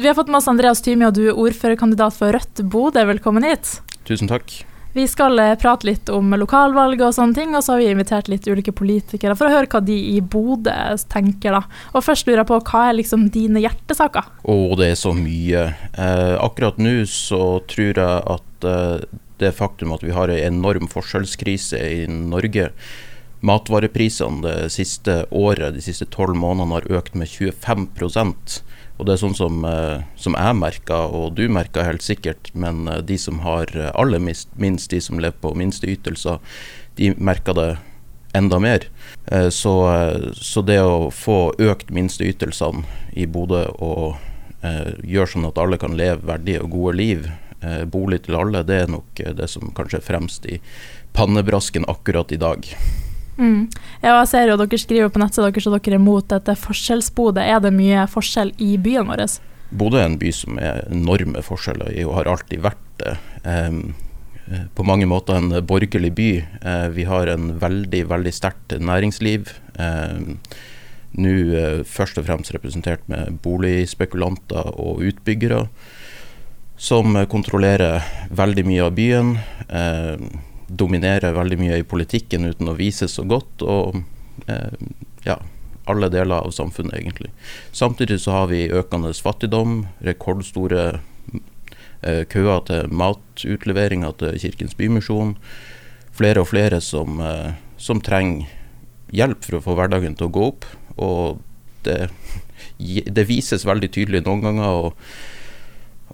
Vi har fått med oss Andreas Tymi, og du er ordførerkandidat for Rødt Bodø. Velkommen hit. Tusen takk. Vi skal eh, prate litt om lokalvalg og sånne ting, og så har vi invitert litt ulike politikere for å høre hva de i Bodø tenker. da. Og Først lurer jeg på, hva er liksom dine hjertesaker? Å, det er så mye. Eh, akkurat nå så tror jeg at eh, det faktum at vi har en enorm forskjellskrise i Norge Matvareprisene det siste året, de siste tolv månedene, har økt med 25% og det er sånn som, eh, som jeg merker, og du merker helt sikkert, men eh, de som har aller minst, de som lever på minste ytelser, de merker det enda mer. Eh, så, så det å få økt minsteytelsene i Bodø og eh, gjøre sånn at alle kan leve verdige og gode liv, eh, bolig til alle, det er nok det som kanskje er fremst i pannebrasken akkurat i dag. Mm. Jeg ser jo Dere skriver på nettsida deres at dere er mot dette forskjellsbodet. Er det mye forskjell i byen vår? Bodø er en by som er enorme forskjeller i, og har alltid vært det. Um, på mange måter en borgerlig by. Uh, vi har en veldig veldig sterkt næringsliv. Um, Nå uh, først og fremst representert med boligspekulanter og utbyggere, som kontrollerer veldig mye av byen. Uh, dominerer veldig mye i politikken uten å vise så godt. og eh, ja, alle deler av samfunnet, egentlig. Samtidig så har vi økende fattigdom, rekordstore eh, køer til matutleveringer til Kirkens Bymisjon. Flere og flere som, eh, som, trenger hjelp for å få hverdagen til å gå opp. Og det, det vises veldig tydelig noen ganger, og,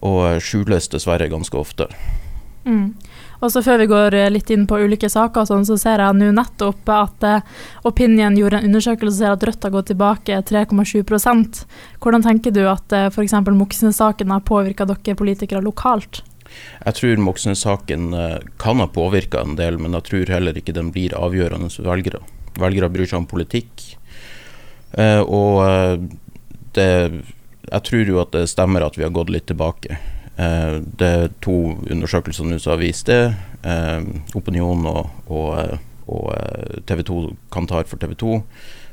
og skjules dessverre ganske ofte. Mm. Og så Før vi går eh, litt inn på ulike saker, sånn, så ser jeg nå nettopp at uh, Opinion gjorde en undersøkelse og ser at Rødt har gått tilbake 3,7% Hvordan tenker du at uh, f.eks. Moxnes-saken har påvirka dere politikere lokalt? Jeg tror Moxnes-saken kan ha påvirka en del, men jeg tror heller ikke den blir avgjørende for velgere. Velgere bryr seg om politikk. Og det, jeg tror jo at det stemmer at vi har gått litt tilbake. Eh, det er to undersøkelser nå som har vist det. Eh, Opinion og, og, eh, og TV 2 Kantar for TV 2.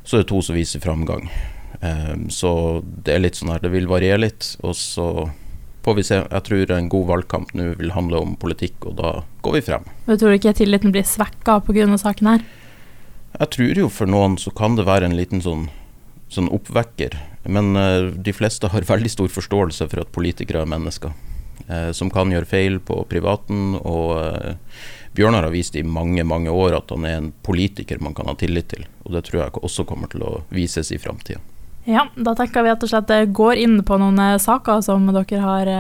Så det er det to som viser framgang. Så det er litt sånn her, det vil variere litt. Og så får vi se. Jeg tror en god valgkamp nå vil handle om politikk, og da går vi frem. Du tror ikke tilliten blir svekka pga. saken her? Jeg tror jo for noen så kan det være en liten sånn, sånn oppvekker. Men de fleste har veldig stor forståelse for at politikere er mennesker som kan gjøre feil på privaten. og eh, Bjørnar har vist i mange mange år at han er en politiker man kan ha tillit til. og Det tror jeg også kommer til å vises i framtida. Ja, da tenker vi rett og slett eh, går inn på noen eh, saker som dere har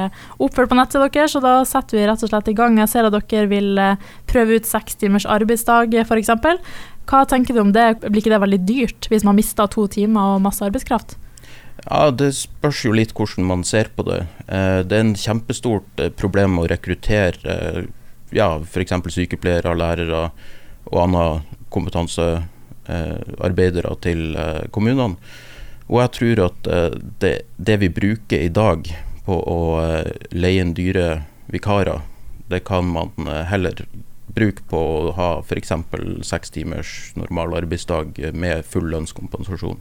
oppført på nettet deres, så da setter vi rett og slett i gang. Jeg ser at dere vil prøve ut seks timers arbeidsdag f.eks. Hva tenker du om det? Blir ikke det veldig dyrt hvis man mister to timer og masse arbeidskraft? Ja, Det spørs jo litt hvordan man ser på det. Eh, det er en kjempestort eh, problem å rekruttere eh, ja, f.eks. sykepleiere, lærere og andre kompetansearbeidere til kommunene. Og jeg tror at det, det, vi bruker i dag på å leie inn dyre vikarer, det kan man heller bruke på å ha f.eks. seks timers normal arbeidsdag med full lønnskompensasjon.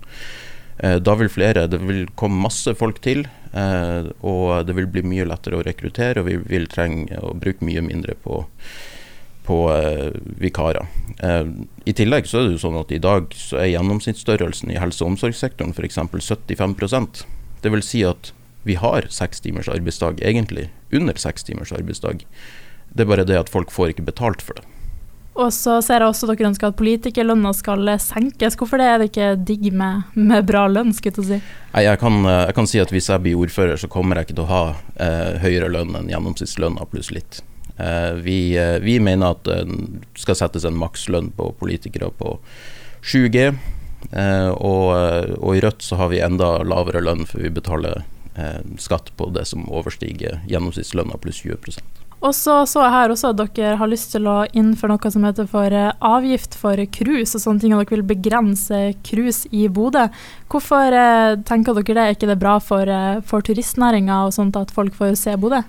Eh, da vil flere, det vil komme masse folk til, eh, og det vil bli mye lettere å rekruttere, og vi vil trenge å bruke mye mindre på, på eh, vikarer. I tillegg så er det jo sånn at i dag så er gjennomsnittsstørrelsen i helse- og omsorgssektoren f.eks. 75% Det vil si at vi har seks timers arbeidsdag, egentlig under seks timers arbeidsdag. Det er bare det at folk får ikke betalt for det. Og så ser jeg også at dere ønsker at politikerlønna skal senkes. Hvorfor det er det ikke digg med, med bra lønn? skulle si? Jeg kan, jeg kan, si at hvis jeg blir ordfører, så kommer jeg ikke til å ha eh, høyere lønn enn gjennomsnittslønna pluss litt. Eh, vi, eh, vi, mener at det skal settes en makslønn på politikere på 7G. Eh, og, eh, og, i Rødt så har vi enda lavere lønn, for vi betaler eh, skatt på det som overstiger gjennomsnittslønna pluss 20 og så så jeg her også at dere har lyst til å innføre noe som heter for eh, avgift for cruise og sånne ting, og dere vil begrense cruise i Bodø. Hvorfor eh, tenker dere det? Er ikke det bra for, eh, for turistnæringa og sånt at folk får se Bodø?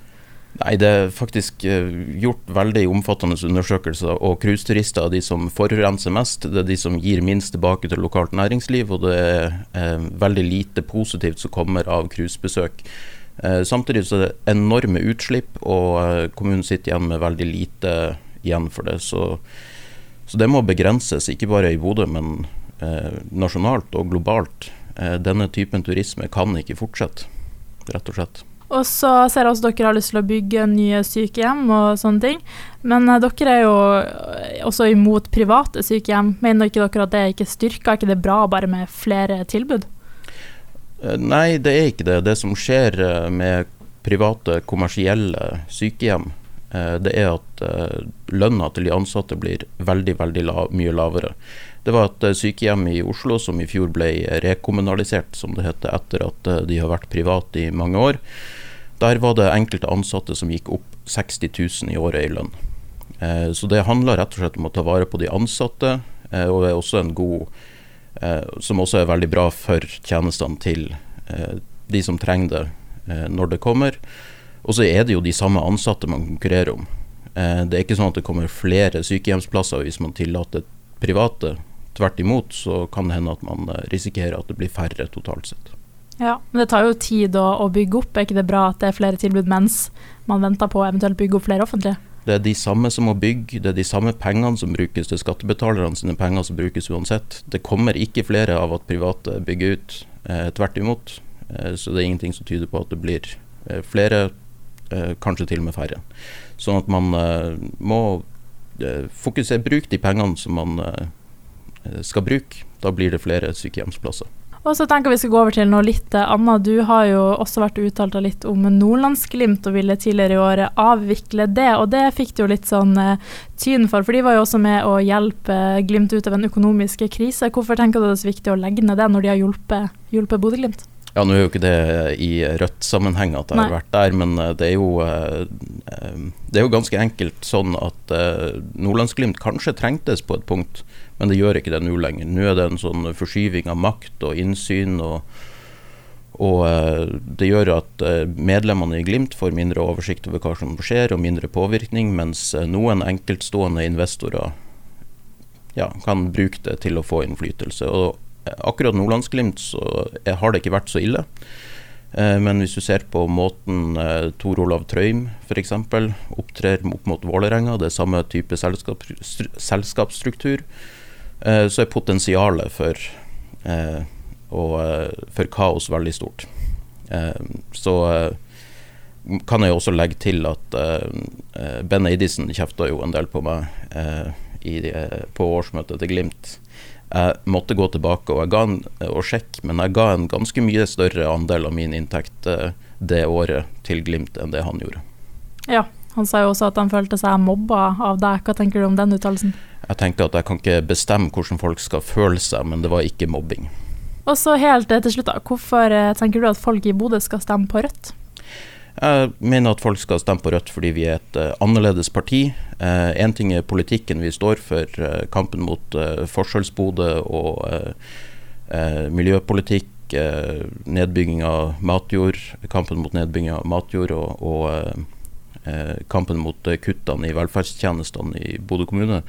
Nei, det er faktisk gjort veldig omfattende undersøkelser, og cruiseturister er de som forurenser mest. Det er de som gir minst tilbake til lokalt næringsliv, og det er eh, veldig lite positivt som kommer av cruisebesøk. Eh, samtidig så er det enorme utslipp, og eh, kommunen sitter igjen med veldig lite igjen for det. Så, så det må begrenses, ikke bare i Bodø, men eh, nasjonalt og globalt. Eh, denne typen turisme kan ikke fortsette, rett og slett. Og så ser jeg også dere har lyst til å bygge nye sykehjem og sånne ting. Men eh, dere er jo også imot private sykehjem. Mener ikke dere at det ikke styrker? Er ikke det bra bare med flere tilbud? Eh, nei, det er ikke det. Det som skjer eh, med private, kommersielle sykehjem, eh, det er at lønna til de ansatte blir veldig, veldig lav, mye lavere. Det var et sykehjem i Oslo som i fjor ble rekommunalisert, som det heter, etter at de har vært private i mange år. Der var det enkelte ansatte som gikk opp 60 000 i året i lønn. Så det handler rett og slett om å ta vare på de ansatte, og det er også en god som også er veldig bra for tjenestene til eh, de som trenger det eh, når det kommer. Og så er det jo de samme ansatte man konkurrerer om. det er ikke sånn at det kommer flere sykehjemsplasser hvis man tillater private. Tvert imot så kan det hende at man risikerer at det blir færre totalt sett. Ja, Men det tar jo tid å, å bygge opp. Er ikke det bra at det er flere tilbud mens man venter på å eventuelt bygge opp flere offentlige? Det er de samme som må bygge, det er de samme pengene som brukes. Det er skattebetalerne sine penger som brukes uansett. Det kommer ikke flere av at private bygger ut, eh, tvert imot. Eh, så det er ingenting som tyder på at det blir eh, flere, eh, kanskje til og med færre. Sånn at man eh, må eh, fokusere, bruke de pengene som man skal bruke. Da blir det flere sykehjemsplasser. Og så tenker vi skal gå over til noe litt eh, annet. Du har jo også vært uttalt litt om Nordlandsglimt og ville tidligere i året avvikle det. Og det fikk du jo litt sånn uh, tyn for, for de var jo også med å hjelpe Glimt ut av en økonomisk krise. Hvorfor tenker du det er så viktig å legge ned det når de har hjulpet, hjulpet Bodø-Glimt? Ja, Nå er jo ikke det i Rødt-sammenheng at jeg har vært der, men eh, det er jo, det er jo ganske enkelt sånn at Nordlandsglimt kanskje trengtes på et punkt men det gjør ikke det nå lenger. Nå er det en sånn forskyving av makt og innsyn. og, og uh, Det gjør at uh, medlemmene i Glimt får mindre oversikt over hva som skjer, og mindre påvirkning, mens uh, noen enkeltstående investorer ja, kan bruke det til å få innflytelse. Og akkurat Nordlandsglimt så har det ikke vært så ille. Men hvis du ser på måten Tor Olav Trøim f.eks. opptrer opp mot Vålerenga, det er samme type selskap, selskapsstruktur, Eh, så er potensialet for, eh, eh, for kaos veldig stort. så kan jeg også legge til at Ben Eidisen kjefta jo en del på meg på årsmøtet til Glimt. Jeg måtte gå tilbake og, en, og sjekke, men jeg ga en ganske mye større andel av min inntekt det året til Glimt enn det han gjorde. Ja, han sa jo også at han følte seg mobba av deg. Hva tenker du om den uttalelsen? Jeg tenkte at jeg kan ikke bestemme hvordan folk skal føle seg, men det var ikke mobbing. Og så helt til slutt. Hvorfor eh, tenker du at folk i Bodø skal stemme på Rødt? Jeg mener at folk skal stemme på Rødt fordi vi er et uh, annerledes parti. Én uh, ting er politikken vi står for, kampen mot Forskjells-Bodø og miljøpolitikk, nedbygging av matjord, kampen mot nedbygging av matjord og, og kampen mot kuttene i velferdstjenestene i Bodø kommune.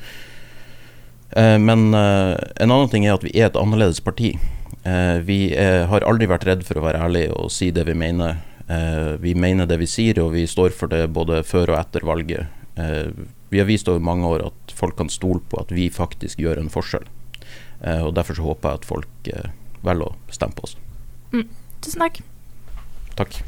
Eh, men eh, en annen ting er at vi er et annerledes parti. Eh, vi er, har aldri vært redd for å være ærlige og si det vi mener. Vi mener det vi sier, og vi står for det både før og etter valget. Vi har vist over mange år at folk kan stole på at vi faktisk gjør en forskjell. Og Derfor så håper jeg at folk velger å stemme på oss. Mm. Tusen takk. Takk.